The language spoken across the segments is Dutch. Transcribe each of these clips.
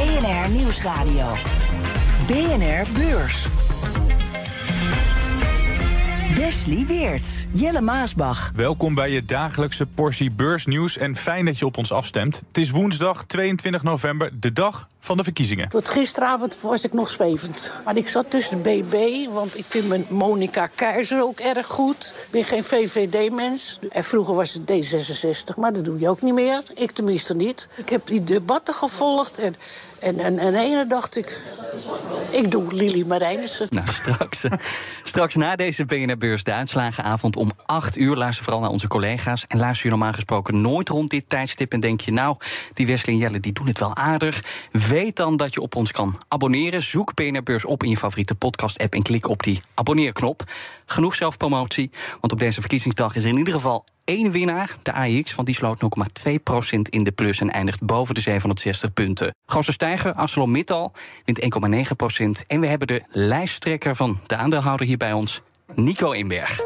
BNR Nieuwsradio. BNR Beurs. Wesley Weerts, Jelle Maasbach. Welkom bij je dagelijkse portie beursnieuws en fijn dat je op ons afstemt. Het is woensdag 22 november, de dag van de verkiezingen. Tot gisteravond was ik nog zwevend. Maar ik zat tussen BB, want ik vind mijn Monica Keizer ook erg goed. Ik ben geen VVD-mens. En vroeger was het D66, maar dat doe je ook niet meer. Ik tenminste niet. Ik heb die debatten gevolgd en en, en, en ene dacht ik, ik doe Lili Marijnissen. Nou, straks, straks na deze BNR-beurs de uitslagenavond om 8 uur. Luister vooral naar onze collega's. En luister je normaal gesproken nooit rond dit tijdstip... en denk je, nou, die Wesley en Jelle die doen het wel aardig. Weet dan dat je op ons kan abonneren. Zoek BNR-beurs op in je favoriete podcast-app... en klik op die abonneerknop. Genoeg zelfpromotie, want op deze verkiezingsdag is er in ieder geval één winnaar, de AX, want die sloot 0,2% in de plus en eindigt boven de 760 punten. Grootste stijger, ArcelorMittal, wint 1,9%. En we hebben de lijsttrekker van de aandeelhouder hier bij ons, Nico Inberg.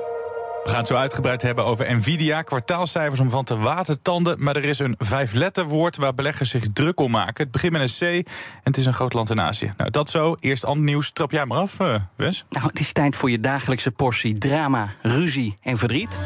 We gaan het zo uitgebreid hebben over Nvidia, kwartaalcijfers om van te watertanden. Maar er is een vijfletterwoord waar beleggers zich druk om maken. Het begint met een C en het is een groot land in Azië. Nou, dat zo. Eerst ander nieuws. Trap jij maar af, uh, Wes? Nou, het is tijd voor je dagelijkse portie drama, ruzie en verdriet.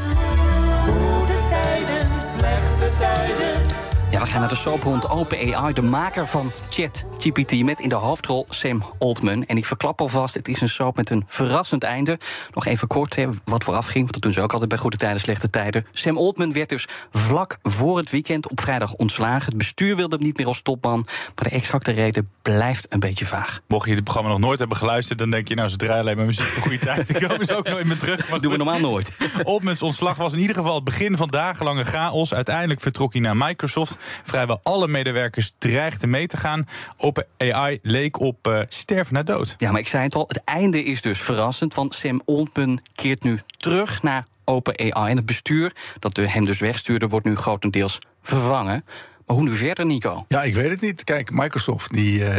Ja, we gaan naar de soap rond OpenAI, de maker van ChatGPT... met in de hoofdrol Sam Altman. En ik verklap alvast, het is een soap met een verrassend einde. Nog even kort, hè, wat vooraf ging, want dat doen ze ook altijd bij goede tijden, slechte tijden. Sam Altman werd dus vlak voor het weekend op vrijdag ontslagen. Het bestuur wilde hem niet meer als topman, maar de exacte reden blijft een beetje vaag. Mocht je dit programma nog nooit hebben geluisterd... dan denk je, nou, ze draaien alleen maar muziek voor goede tijd. Die komen ze ook nooit meer terug. Dat doen we normaal nooit. Altmans ontslag was in ieder geval het begin van dagenlange chaos. Uiteindelijk vertrok hij naar Microsoft. Vrijwel alle medewerkers dreigden mee te gaan. OpenAI leek op uh, sterven naar dood. Ja, maar ik zei het al, het einde is dus verrassend. Want Sam Altman keert nu terug naar OpenAI. En het bestuur dat hem dus wegstuurde, wordt nu grotendeels vervangen. Maar hoe nu verder, Nico? Ja, ik weet het niet. Kijk, Microsoft die, uh,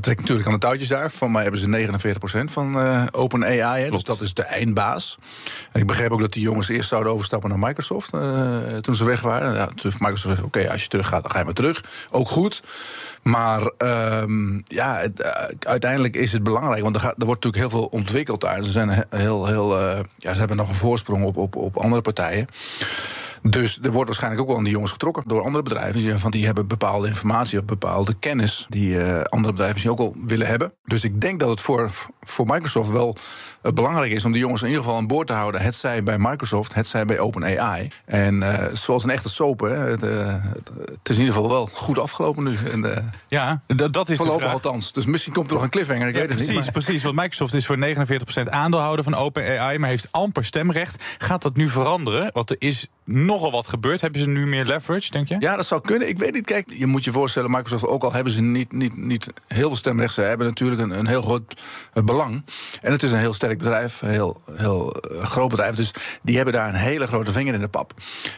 trekt natuurlijk aan de touwtjes daar. Van mij hebben ze 49% van uh, OpenAI. Dus dat is de eindbaas. En ik begreep ook dat die jongens eerst zouden overstappen naar Microsoft. Uh, toen ze weg waren. Ja, toen Microsoft Oké, als je terug gaat, dan ga je maar terug. Ook goed. Maar um, ja, het, uh, uiteindelijk is het belangrijk. Want er, gaat, er wordt natuurlijk heel veel ontwikkeld daar. Ze, zijn heel, heel, ja, ze hebben nog een voorsprong op, op, op andere partijen. Dus er wordt waarschijnlijk ook wel aan die jongens getrokken door andere bedrijven. Van die hebben bepaalde informatie of bepaalde kennis die uh, andere bedrijven misschien ook wel willen hebben. Dus ik denk dat het voor, voor Microsoft wel uh, belangrijk is om die jongens in ieder geval aan boord te houden. Het zij bij Microsoft, het zij bij OpenAI. En uh, zoals een echte soap, hè, het, het, is in ieder geval wel goed afgelopen nu. En, ja, dat is voorlopig de vraag. althans. Dus misschien komt er nog een cliffhanger, ik ja, weet het precies, niet. Maar... Precies, want Microsoft is voor 49% aandeelhouder van OpenAI, maar heeft amper stemrecht. Gaat dat nu veranderen? Want er is nogal wat gebeurd. Hebben ze nu meer leverage, denk je? Ja, dat zou kunnen. Ik weet niet. Kijk, je moet je voorstellen, Microsoft, ook al hebben ze niet, niet, niet heel veel stemrecht, ze hebben natuurlijk een, een heel groot uh, belang. En het is een heel sterk bedrijf, een heel, heel uh, groot bedrijf. Dus die hebben daar een hele grote vinger in de pap.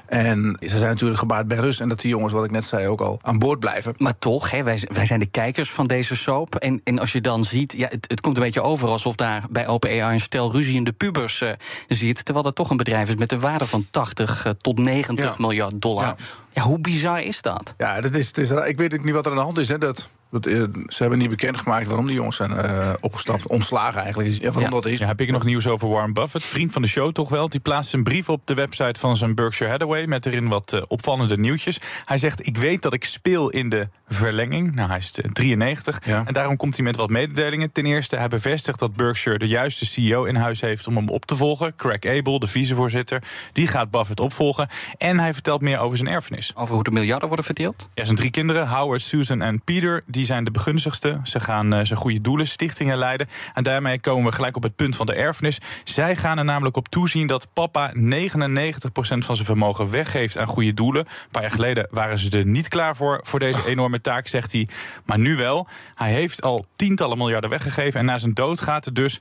En ze zijn natuurlijk gebaat bij rust. En dat die jongens, wat ik net zei, ook al aan boord blijven. Maar toch, hè, wij, wij zijn de kijkers van deze soap. En, en als je dan ziet, ja, het, het komt een beetje over alsof daar bij OpenAI een stel ruziende pubers uh, zit. Terwijl dat toch een bedrijf is met een waarde van 80 tot 90 ja. miljard dollar. Ja. ja. hoe bizar is dat? Ja, dat is, het is, ik weet ook niet wat er aan de hand is. Hè, dat, dat, uh, ze hebben niet bekendgemaakt waarom die jongens zijn uh, opgestapt. Ontslagen eigenlijk. Ja, waarom ja. dat is. Ja, heb ik nog nieuws over Warren Buffett, vriend van de show toch wel. Die plaatst een brief op de website van zijn Berkshire Hathaway... met erin wat uh, opvallende nieuwtjes. Hij zegt, ik weet dat ik speel in de verlenging. Nou, hij is 93. Ja. En daarom komt hij met wat mededelingen. Ten eerste, hij bevestigt dat Berkshire de juiste CEO in huis heeft... om hem op te volgen. Craig Abel, de vicevoorzitter, die gaat Buffett opvolgen. En hij vertelt meer over zijn erfenis. Over hoe de miljarden worden verdeeld? Ja, zijn drie kinderen, Howard, Susan en Peter... die die zijn de begunstigsten. Ze gaan uh, zijn goede doelen, stichtingen leiden. En daarmee komen we gelijk op het punt van de erfenis. Zij gaan er namelijk op toezien dat papa 99% van zijn vermogen weggeeft aan goede doelen. Een paar jaar geleden waren ze er niet klaar voor, voor deze enorme taak, zegt hij. Maar nu wel. Hij heeft al tientallen miljarden weggegeven. En na zijn dood gaat er dus 99%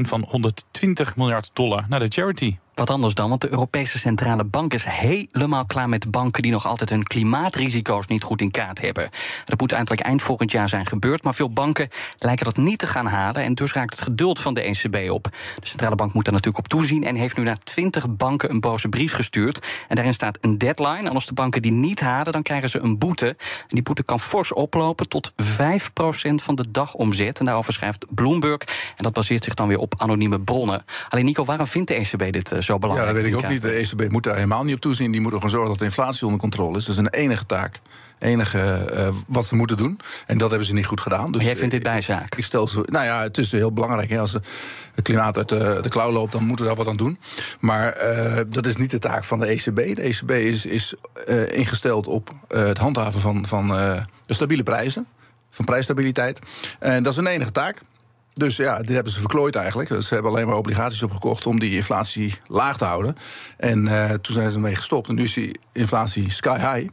van 120 miljard dollar naar de charity. Wat anders dan, want de Europese Centrale Bank is helemaal klaar met banken die nog altijd hun klimaatrisico's niet goed in kaart hebben. Dat moet eindelijk eind volgend jaar zijn gebeurd, maar veel banken lijken dat niet te gaan halen en dus raakt het geduld van de ECB op. De Centrale Bank moet daar natuurlijk op toezien en heeft nu naar 20 banken een boze brief gestuurd. En daarin staat een deadline. En als de banken die niet halen, dan krijgen ze een boete. En die boete kan fors oplopen tot 5% van de dagomzet. En daarover schrijft Bloomberg. En dat baseert zich dan weer op anonieme bronnen. Alleen Nico, waarom vindt de ECB dit uh, zo belangrijk. Ja, dat weet ik ook niet. De ECB moet daar helemaal niet op toezien. Die moet gewoon zorgen dat de inflatie onder controle is. Dat is een enige taak enige uh, wat ze moeten doen. En dat hebben ze niet goed gedaan. Dus maar jij vindt dit bijzaak? Ik stel ze, nou ja, het is heel belangrijk. Hè. Als het klimaat uit de, de klauw loopt, dan moeten we daar wat aan doen. Maar uh, dat is niet de taak van de ECB. De ECB is, is uh, ingesteld op het handhaven van, van stabiele prijzen. Van prijsstabiliteit. En dat is een enige taak. Dus ja, dit hebben ze verklooid eigenlijk. Ze hebben alleen maar obligaties opgekocht om die inflatie laag te houden. En uh, toen zijn ze ermee gestopt. En nu is die inflatie sky high.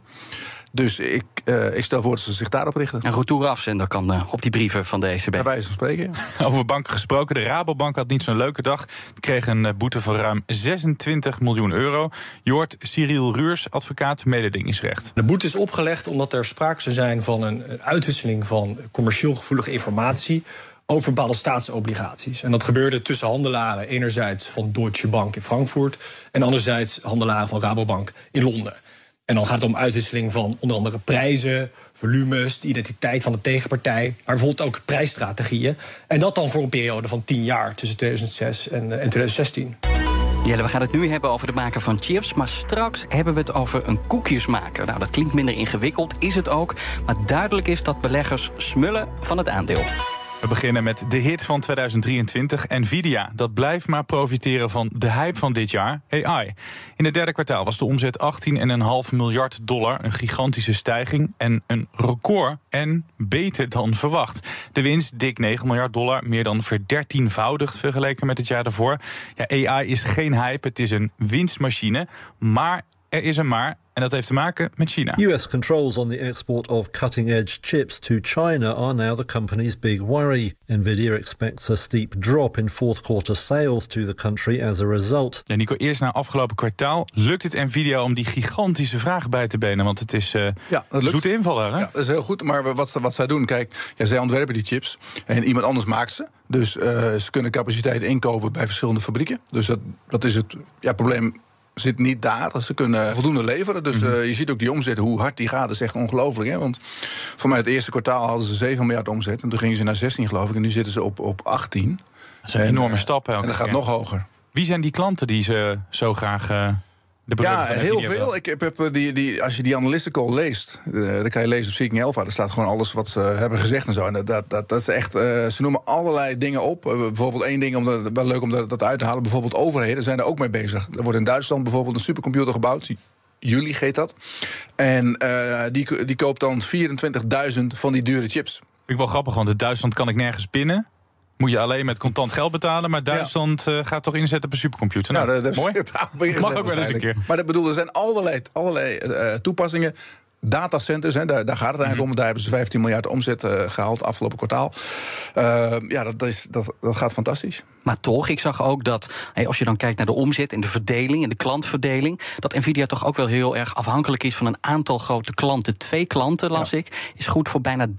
Dus ik, uh, ik stel voor dat ze zich daarop richten. Een retour afzender kan uh, op die brieven van de ECB. Bij wijze van spreken. Over banken gesproken. De Rabobank had niet zo'n leuke dag. Kreeg een boete van ruim 26 miljoen euro. Je hoort Cyril Ruurs, advocaat mededingingsrecht. De boete is opgelegd omdat er sprake zou zijn van een uitwisseling van commercieel gevoelige informatie over staatsobligaties. En dat gebeurde tussen handelaren enerzijds van Deutsche Bank in Frankfurt... en anderzijds handelaren van Rabobank in Londen. En dan gaat het om uitwisseling van onder andere prijzen, volumes, de identiteit van de tegenpartij, maar bijvoorbeeld ook prijsstrategieën. En dat dan voor een periode van 10 jaar tussen 2006 en, en 2016. Jelle, we gaan het nu hebben over het maken van chips. Maar straks hebben we het over een koekjesmaker. Nou, dat klinkt minder ingewikkeld, is het ook. Maar duidelijk is dat beleggers smullen van het aandeel. We beginnen met de hit van 2023, Nvidia. Dat blijft maar profiteren van de hype van dit jaar, AI. In het derde kwartaal was de omzet 18,5 miljard dollar. Een gigantische stijging en een record en beter dan verwacht. De winst dik 9 miljard dollar, meer dan verdertienvoudigd vergeleken met het jaar daarvoor. Ja, AI is geen hype, het is een winstmachine. Maar er is een maar. En dat heeft te maken met China. US controls on the export of cutting-edge chips to China are now the company's big worry. Nvidia expects a steep drop in fourth quarter sales to the country as a result. Ja, Nico, eerst na afgelopen kwartaal lukt het Nvidia om die gigantische vraag bij te benen, want het is uh, ja, dat zoete invallen. Hè? Ja, dat is heel goed. Maar wat, wat zij doen, kijk, ja, zij ontwerpen die chips en iemand anders maakt ze. Dus uh, ze kunnen capaciteit inkopen bij verschillende fabrieken. Dus dat, dat is het ja, probleem zit niet daar. Ze kunnen voldoende leveren. Dus uh, je ziet ook die omzet, hoe hard die gaat. Dat is echt ongelooflijk. Hè? Want voor mij het eerste kwartaal hadden ze 7 miljard omzet. En toen gingen ze naar 16, geloof ik. En nu zitten ze op, op 18. Dat zijn enorme uh, stappen. En dat gaat nog hoger. Wie zijn die klanten die ze zo graag... Uh ja, heel veel. Ik heb, heb eh, die, die, als je die analistical leest, uh, dan kan je lezen op Seeking Alpha. Daar staat gewoon alles wat ze hebben gezegd en zo. En dat, dat, dat is echt, uh, ze noemen allerlei dingen op. bijvoorbeeld één ding, om dat, wel leuk om dat, dat uit te halen. Bijvoorbeeld overheden zijn er ook mee bezig. Er wordt in Duitsland bijvoorbeeld een supercomputer gebouwd. Jullie heet dat. En die, die koopt dan 24.000 van die dure chips. Vind ik wel grappig, want in Duitsland kan ik nergens pinnen moet je alleen met contant geld betalen. Maar Duitsland ja. uh, gaat toch inzetten op een supercomputer. Nou, nou dat, mooi. Mag ook wel eens een keer. Maar dat bedoel, er zijn allerlei, allerlei uh, toepassingen datacenters, hè, daar, daar, gaat het eigenlijk mhm. om. Daar hebben ze 15 miljard omzet uh, gehaald afgelopen kwartaal. Uh, ja, dat, is, dat, dat gaat fantastisch. Maar toch, ik zag ook dat hey, als je dan kijkt naar de omzet en de verdeling en de klantverdeling, dat Nvidia toch ook wel heel erg afhankelijk is van een aantal grote klanten. Twee klanten, las ik, is goed voor bijna 30%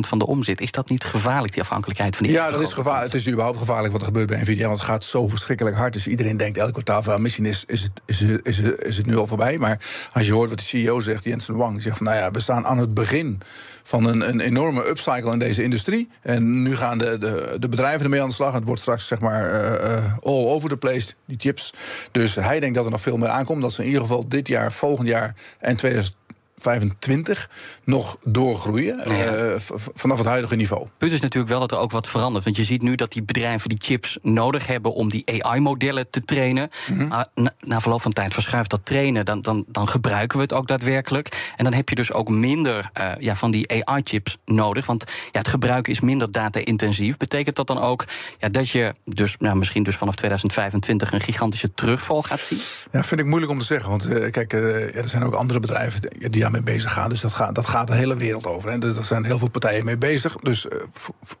van de omzet. Is dat niet gevaarlijk, die afhankelijkheid van die Ja, dat is gevaarlijk. Het is überhaupt gevaarlijk wat er gebeurt bij Nvidia, want het gaat zo verschrikkelijk hard. Dus iedereen denkt elk kwartaal van misschien is, is, het, is, het, is, het, is het nu al voorbij. Maar als je hoort wat de CEO zegt, Jensen Wang, die zegt van nou ja, we staan aan het begin van een, een enorme upcycle in deze industrie. En nu gaan de, de, de bedrijven ermee aan de slag. Het wordt straks zeg maar uh, all over the place, die chips. Dus hij denkt dat er nog veel meer aankomt. Dat ze in ieder geval dit jaar, volgend jaar en 2000 2025 nog doorgroeien uh, vanaf het huidige niveau. Het punt is natuurlijk wel dat er ook wat verandert. Want je ziet nu dat die bedrijven die chips nodig hebben om die AI-modellen te trainen. Mhm. Maar na, na, verloop van tijd verschuift dat trainen. Dan, dan, dan gebruiken we het ook daadwerkelijk. En dan heb je dus ook minder uh, ja, van die AI-chips nodig. Want ja, het gebruiken is minder data-intensief. Betekent dat dan ook ja, dat je dus nou, misschien dus vanaf 2025 een gigantische terugval gaat zien? Ja, vind ik moeilijk om te zeggen. Want uh, kijk, ja, er zijn ook andere bedrijven die daarmee bezig gaan. Dus dat gaat, dat gaat de hele wereld over. En er zijn heel veel partijen mee bezig. Dus uh,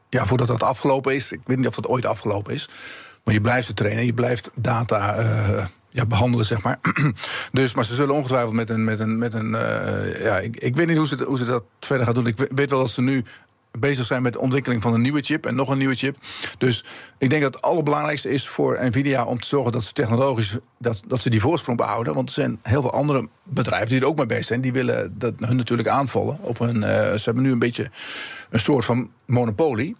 ja, voordat dat afgelopen is, ik weet niet of dat ooit afgelopen is. Maar je blijft het trainen, je blijft data uh, ja, behandelen, zeg maar. dus, maar ze zullen ongetwijfeld met een. Met een, met een uh, ja, ik, ik weet niet hoe ze, hoe ze dat verder gaan doen. Ik weet wel dat ze nu bezig zijn met de ontwikkeling van een nieuwe chip en nog een nieuwe chip. Dus ik denk dat het allerbelangrijkste is voor Nvidia om te zorgen dat ze technologisch dat, dat ze die voorsprong behouden. Want er zijn heel veel andere bedrijven die er ook mee bezig zijn. Die willen dat hun natuurlijk aanvallen. Op hun, uh, ze hebben nu een beetje een soort van monopolie.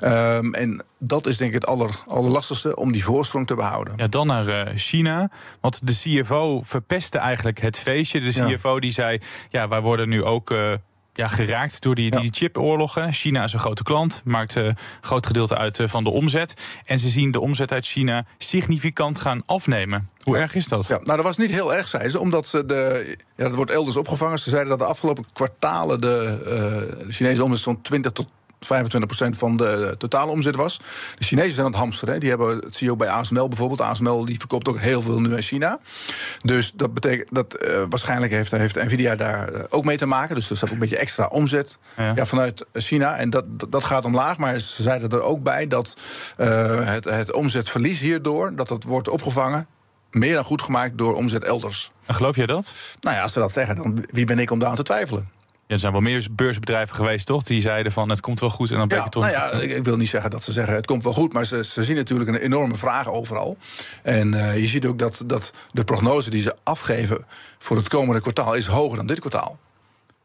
Um, en dat is denk ik het aller, allerlastigste om die voorsprong te behouden. Ja, dan naar uh, China. Want de CFO verpestte eigenlijk het feestje. De CFO ja. die zei: Ja, wij worden nu ook. Uh, ja, geraakt door die, die chipoorlogen. China is een grote klant, maakt een groot gedeelte uit van de omzet. En ze zien de omzet uit China significant gaan afnemen. Hoe erg is dat? Ja, nou, dat was niet heel erg, zei ze, omdat ze de. Ja, dat wordt elders opgevangen. Ze zeiden dat de afgelopen kwartalen de, uh, de Chinese omzet zo'n 20 tot 25% van de totale omzet was. De Chinezen zijn aan het hamsteren. Die hebben het ook bij ASML bijvoorbeeld. ASML die verkoopt ook heel veel nu in China. Dus dat betekent dat uh, waarschijnlijk heeft, heeft Nvidia daar uh, ook mee te maken. Dus er staat ook een beetje extra omzet ja. Ja, vanuit China. En dat, dat gaat omlaag. Maar ze zeiden er ook bij dat uh, het, het omzetverlies hierdoor dat dat wordt opgevangen meer dan goed gemaakt door omzet elders. En geloof je dat? Nou ja, als ze dat zeggen, dan wie ben ik om daar aan te twijfelen? Ja, er zijn wel meer beursbedrijven geweest, toch? Die zeiden van het komt wel goed en dan bleek ja, het toch. Nou ja, ik wil niet zeggen dat ze zeggen het komt wel goed, maar ze, ze zien natuurlijk een enorme vraag overal. En uh, je ziet ook dat, dat de prognose die ze afgeven voor het komende kwartaal is hoger dan dit kwartaal.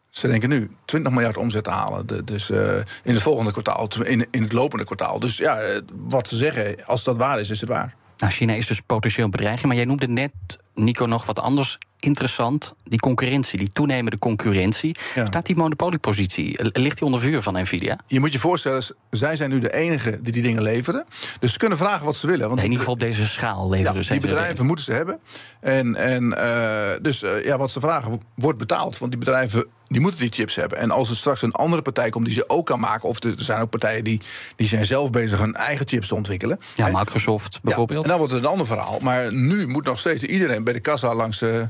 Ze denken nu 20 miljard omzet te halen. De, dus uh, in het volgende kwartaal, in, in het lopende kwartaal. Dus ja, wat ze zeggen, als dat waar is, is het waar. Nou, China is dus potentieel een bedreiging. Maar jij noemde net, Nico, nog wat anders interessant. Die concurrentie, die toenemende concurrentie. Ja. Staat die monopoliepositie, ligt die onder vuur van Nvidia? Je moet je voorstellen, zij zijn nu de enige die die dingen leveren. Dus ze kunnen vragen wat ze willen. Want in ieder geval op deze schaal leveren ja, ze. Die bedrijven moeten ze hebben. En, en uh, dus uh, ja, wat ze vragen wordt betaald. Want die bedrijven die moeten die chips hebben. En als er straks een andere partij komt die ze ook kan maken... of er zijn ook partijen die, die zijn zelf bezig hun eigen chips te ontwikkelen. Ja, Microsoft bijvoorbeeld. Ja, en dan wordt het een ander verhaal. Maar nu moet nog steeds iedereen bij de kassa langs uh,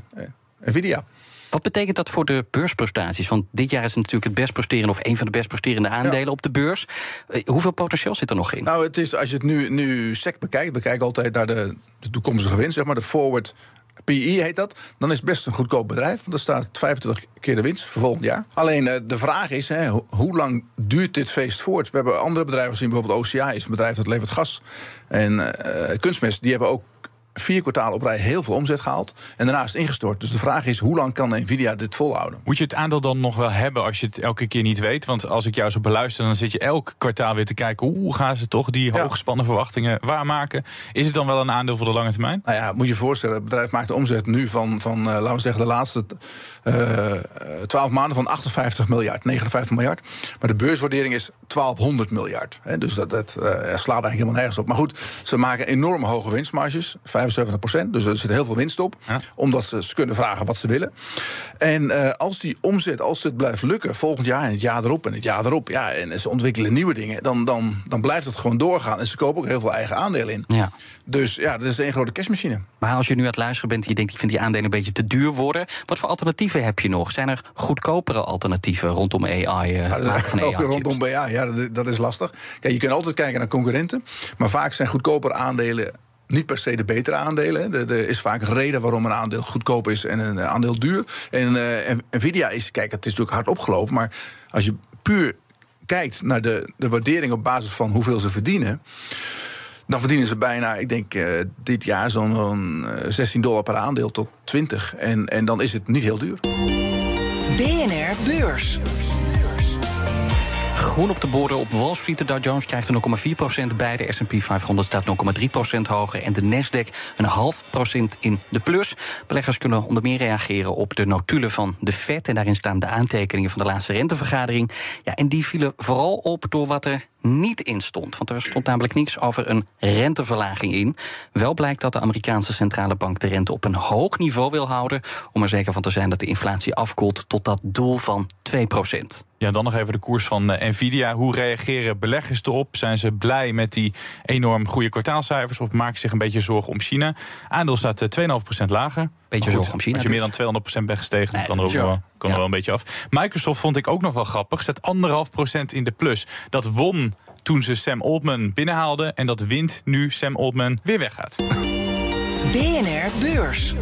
Nvidia. Wat betekent dat voor de beursprestaties? Want dit jaar is het natuurlijk het best presterende... of een van de best presterende aandelen ja. op de beurs. Hoeveel potentieel zit er nog in? Nou, het is, als je het nu, nu sec bekijkt... we kijken altijd naar de, de toekomstige winst, zeg maar, de forward PE heet dat, dan is het best een goedkoop bedrijf. Want er staat 25 keer de winst voor volgend jaar. Alleen uh, de vraag is, hè, hoe lang duurt dit feest voort? We hebben andere bedrijven gezien, bijvoorbeeld OCA is een bedrijf dat levert gas. En uh, kunstmest, die hebben ook vier kwartalen op rij heel veel omzet gehaald. En daarna is het ingestort. Dus de vraag is, hoe lang kan Nvidia dit volhouden? Moet je het aandeel dan nog wel hebben als je het elke keer niet weet? Want als ik jou zo beluister, dan zit je elk kwartaal weer te kijken... hoe gaan ze toch die hooggespannen verwachtingen waarmaken? Is het dan wel een aandeel voor de lange termijn? Nou ja, moet je je voorstellen, het bedrijf maakt de omzet nu van, van uh, laten we zeggen, de laatste uh, 12 maanden van 58 miljard, 59 miljard. Maar de beurswaardering is 1200 miljard. Hè, dus dat, dat uh, slaat eigenlijk helemaal nergens op. Maar goed, ze maken enorme hoge winstmarges, 75 procent. Dus er zit heel veel winst op. Ja. Omdat ze, ze kunnen vragen wat ze willen. En uh, als die omzet, als het blijft lukken, volgend jaar en het jaar erop en het jaar erop, ja, en ze ontwikkelen nieuwe dingen, dan, dan, dan blijft het gewoon doorgaan. En ze kopen ook heel veel eigen aandelen in. Ja. Dus ja, dat is één grote cashmachine. Maar als je nu aan het luisteren bent en je denkt, ik vind die aandelen een beetje te duur worden, wat voor alternatieven heb je nog? Zijn er goedkopere alternatieven rondom AI? Uh, ja, van AI rondom AI, ja, dat, dat is lastig. Kijk, je kunt altijd kijken naar concurrenten, maar vaak zijn goedkopere aandelen niet per se de betere aandelen. Er is vaak een reden waarom een aandeel goedkoop is en een aandeel duur. En uh, Nvidia is, kijk, het is natuurlijk hard opgelopen, maar als je puur kijkt naar de, de waardering op basis van hoeveel ze verdienen. Dan verdienen ze bijna, ik denk uh, dit jaar zo'n uh, 16 dollar per aandeel tot 20. En, en dan is het niet heel duur. BNR Beurs. Groen op de borden op Wall Street. De Dow Jones krijgt er 0,4 bij. De S&P 500 staat 0,3% hoger. En de Nasdaq een half procent in de plus. Beleggers kunnen onder meer reageren op de notulen van de Fed. En daarin staan de aantekeningen van de laatste rentevergadering. Ja, en die vielen vooral op door wat er niet in stond. Want er stond namelijk niks over een renteverlaging in. Wel blijkt dat de Amerikaanse centrale bank de rente op een hoog niveau wil houden. om er zeker van te zijn dat de inflatie afkoelt tot dat doel van 2% Ja, dan nog even de koers van uh, Nvidia. Hoe reageren beleggers erop? Zijn ze blij met die enorm goede kwartaalcijfers of maken ze zich een beetje zorgen om China? Aandeel staat uh, 2,5% lager. Beetje zorgen om China. Als je meer dan 200% bent gestegen, nee, dan kan er ook wel, kan er wel een beetje af. Microsoft vond ik ook nog wel grappig. Zet 1,5% in de plus. Dat won toen ze Sam Altman binnenhaalden. En dat wint nu Sam Altman weer weggaat. BNR Beurs.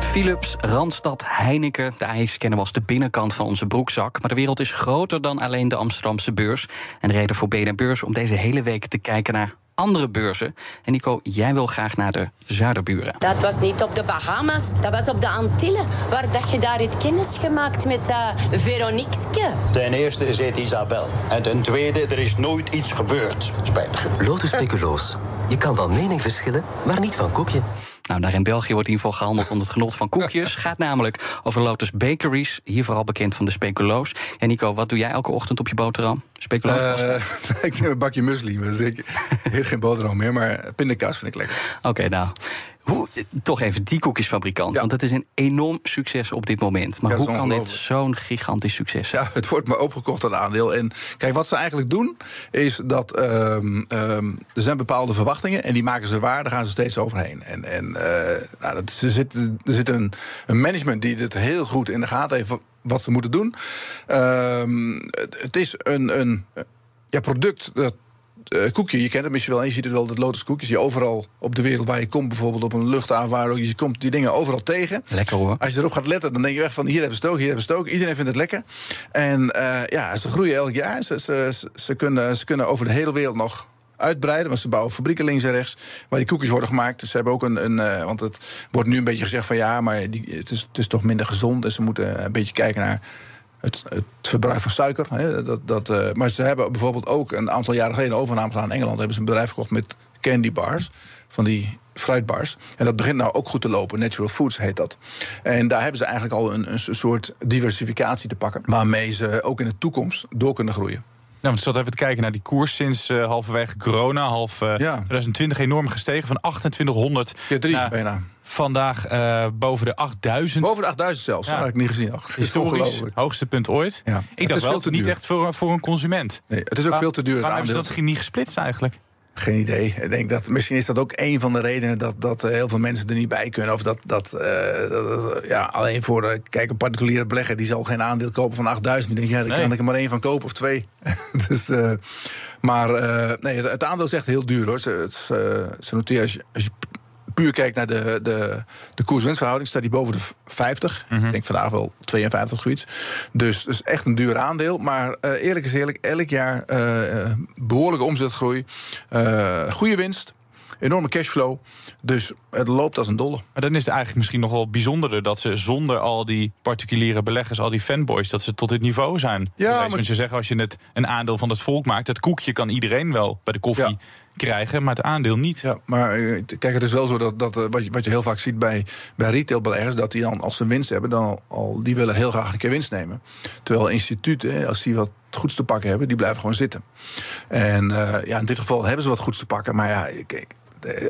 Philips, Randstad, Heineken. De AX kennen we als de binnenkant van onze broekzak. Maar de wereld is groter dan alleen de Amsterdamse beurs. En de reden voor BNR Beurs om deze hele week te kijken naar andere beurzen. En Nico, jij wil graag naar de zuiderburen. Dat was niet op de Bahamas, dat was op de Antillen. Waar dat je daar het kennis gemaakt met uh, Veronique. Ten eerste is het Isabel. En ten tweede, er is nooit iets gebeurd. Spijtig. Lotus speculoos. Je kan van mening verschillen, maar niet van koekje. Nou, daar in België wordt in ieder geval gehandeld onder het genot van koekjes. Gaat namelijk over Lotus Bakeries, hier vooral bekend van de speculoos. En Nico, wat doe jij elke ochtend op je boterham? Speculoos? Uh, ik neem een bakje muesli, dus ik heet geen boterham meer, maar pindakaas vind ik lekker. Oké, nou. Hoe, toch even die koekjesfabrikant. Want het is een enorm succes op dit moment. Maar hoe kan dit zo'n gigantisch succes zijn? Ja, het wordt maar opgekocht, dat aandeel. En kijk, wat ze eigenlijk doen, is dat um, um, er zijn bepaalde verwachtingen... en die maken ze waar, daar gaan ze steeds overheen. En, en uh, nou, dat, er zit, er zit een, een management die dit heel goed in de gaten heeft... wat ze moeten doen. Um, het is een, een ja, product dat uh, koekje, je kent het misschien wel, je ziet het wel, dat Lotus koekjes. Je overal op de wereld waar je komt, bijvoorbeeld op een luchthaven, waar je komt die dingen overal tegen. Lekker hoor. Als je erop gaat letten, dan denk je echt van hier hebben ze het ook, hier hebben ze het ook. Iedereen vindt het lekker. En uh, ja, ze groeien elk jaar. Ze, ze, ze, kunnen, ze kunnen over de hele wereld nog uitbreiden. Want ze bouwen fabrieken links en rechts waar die koekjes worden gemaakt. Dus ze hebben ook een. een uh, want het wordt nu een beetje gezegd van ja, maar die, het, is, het is toch minder gezond. En ze moeten een beetje kijken naar het, het, verbruik van suiker. Hè, dat, dat, uh, maar ze hebben bijvoorbeeld ook een aantal jaren geleden overname gedaan in Engeland. Hebben ze een bedrijf gekocht met candy bars. Van die fruitbars. En dat begint nou ook goed te lopen. Natural Foods heet dat. En daar hebben ze eigenlijk al een, een soort diversificatie te pakken. Waarmee ze ook in de toekomst door kunnen groeien. Nou, we zat even te kijken naar die koers sinds uh, halverwege corona. Half uh, ja. 2020 enorm gestegen van 2800 ja, drie, bijna. Vandaag uh, boven de 8000. Boven de 8000 zelfs, ja. dat heb ik niet gezien. Ach, Historisch hoogste punt ooit. Ja. Ik dacht wel, niet echt voor, voor een consument. Nee, het is ook veel te duur. Waarom hebben ze dat niet gesplitst eigenlijk? Geen idee. Ik denk dat, misschien is dat ook een van de redenen dat, dat heel veel mensen er niet bij kunnen. Of dat, dat, uh, dat ja, alleen voor de, kijk, een particuliere belegger die zal geen aandeel kopen van 8000. Die denkt, ja, daar nee. kan ik er maar één van kopen of twee. dus, uh, maar uh, nee, het, het, aandeel is echt heel duur hoor. Ze, het, ze noteren als je, als je puur kijkt naar de, de, de koers-winstverhouding, staat die boven de 50. Mm -hmm. Ik denk vandaag wel 52 of zoiets. Dus, dus echt een duur aandeel. Maar uh, eerlijk is eerlijk, elk jaar uh, behoorlijke omzetgroei, goede winst. Enorme cashflow. Dus het loopt als een dolle. Maar dan is het eigenlijk misschien nog wel bijzonderder dat ze zonder al die particuliere beleggers, al die fanboys, dat ze tot dit niveau zijn. Ja, maar... Zegt als je het een aandeel van het volk maakt, dat koekje kan iedereen wel bij de koffie. Ja krijgen, maar het aandeel niet. Ja, maar kijk, het is wel zo dat, dat wat, je, wat je heel vaak ziet bij, bij retailbeleggers, dat die dan als ze winst hebben, dan al, die willen heel graag een keer winst nemen. Terwijl instituten, als die wat goeds te pakken hebben, die blijven gewoon zitten. En uh, ja, in dit geval hebben ze wat goeds te pakken, maar ja, kijk,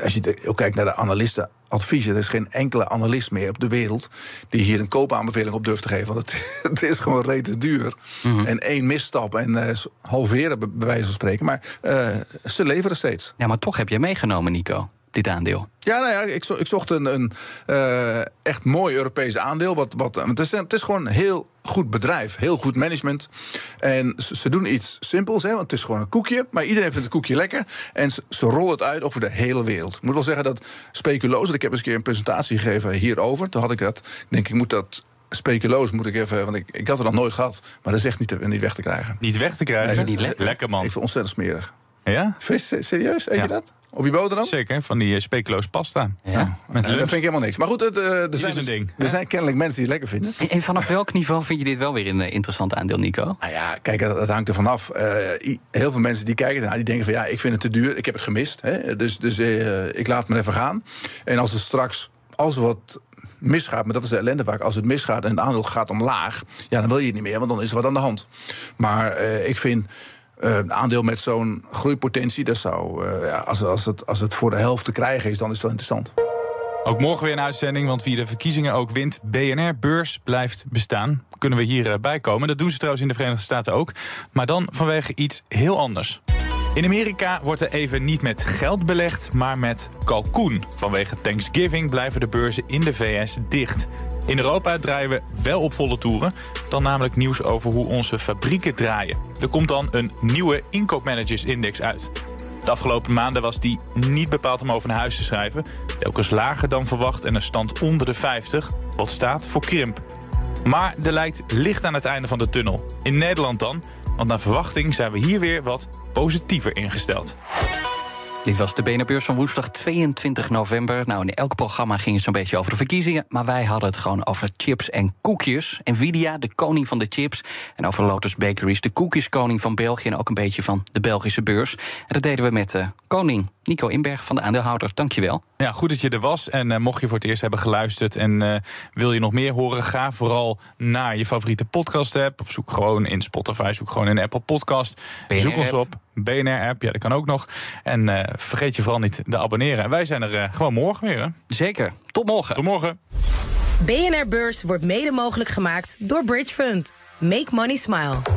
als je ook kijkt naar de analisten adviezen. Er is geen enkele analist meer op de wereld die hier een koopaanbeveling op durft te geven. Want het, het is gewoon rete duur. Mm -hmm. En één misstap en uh, halveren, bij wijze van spreken. Maar uh, ze leveren steeds. Ja, maar toch heb je meegenomen, Nico. Dit aandeel. Ja, nou ja, ik, zo, ik zocht een, een uh, echt mooi Europees aandeel. Wat, wat, het, is, het is gewoon een heel goed bedrijf, heel goed management. En ze, ze, doen iets simpels, hè, want het is gewoon een koekje. Maar iedereen vindt het koekje lekker. En ze, ze rollen het uit over de hele wereld. Ik moet wel zeggen dat speculoos... Ik heb eens een keer een presentatie gegeven hierover. Toen had ik dat... Ik denk, ik moet dat speculoos moet ik even, want ik, ik had het nog nooit gehad, maar dat is echt niet, niet weg te krijgen. Niet weg te krijgen? Nee, niet lekker. lekker man. Even ontzettend smerig. Ja? Serieus, eet ja. je dat? Op je boterham? Zeker, van die uh, speculoos pasta. Ja. Met dat vind ik helemaal niks. Maar goed, het, uh, er, zijn, is een ding. er zijn kennelijk mensen die het lekker vinden. En, en vanaf welk niveau vind je dit wel weer een uh, interessant aandeel, Nico? Nou ja, kijk, dat, dat hangt er vanaf. Uh, heel veel mensen die kijken ernaar, die denken van ja, ik vind het te duur. Ik heb het gemist. Hè? Dus, dus ik laat me even gaan. En als het straks, als er wat misgaat, maar dat is de ellende vaak. Als het misgaat en het aandeel gaat omlaag, ja, dan wil je het niet meer, want dan is er wat aan de hand. Maar uh, ik vind. Een aandeel met zo'n groeipotentie, dat zou, uh, ja, als, als, het, als het voor de helft te krijgen is, dan is het wel interessant. Ook morgen weer een uitzending, want wie de verkiezingen ook wint, BNR-beurs blijft bestaan. Kunnen we hierbij komen? Dat doen ze trouwens in de Verenigde Staten ook. Maar dan vanwege iets heel anders. In Amerika wordt er even niet met geld belegd, maar met kalkoen. Vanwege Thanksgiving blijven de beurzen in de VS dicht. In Europa draaien we wel op volle toeren. Dan namelijk nieuws over hoe onze fabrieken draaien. Er komt dan een nieuwe inkoopmanagersindex uit. De afgelopen maanden was die niet bepaald om over naar huis te schrijven. Telkens lager dan verwacht en een stand onder de 50, wat staat voor krimp. Maar er lijkt licht aan het einde van de tunnel. In Nederland dan, want naar verwachting zijn we hier weer wat positiever ingesteld. Dit was de BNR-beurs van woensdag 22 november. Nou, in elk programma ging het zo'n beetje over de verkiezingen. Maar wij hadden het gewoon over chips en koekjes. Nvidia, de koning van de chips. En over Lotus Bakeries, de koekjeskoning van België. En ook een beetje van de Belgische beurs. En dat deden we met uh, koning Nico Inberg van de aandeelhouder. Dankjewel. Ja, goed dat je er was. En uh, mocht je voor het eerst hebben geluisterd en uh, wil je nog meer horen, ga vooral naar je favoriete podcast-app. Of zoek gewoon in Spotify, zoek gewoon in Apple Podcast. zoek ons op. BNR-app, ja, dat kan ook nog. En uh, vergeet je vooral niet te abonneren. En wij zijn er gewoon morgen weer. Hè? Zeker. Tot morgen. Tot morgen. BNR Beurs wordt mede mogelijk gemaakt door Bridge Fund. Make money smile.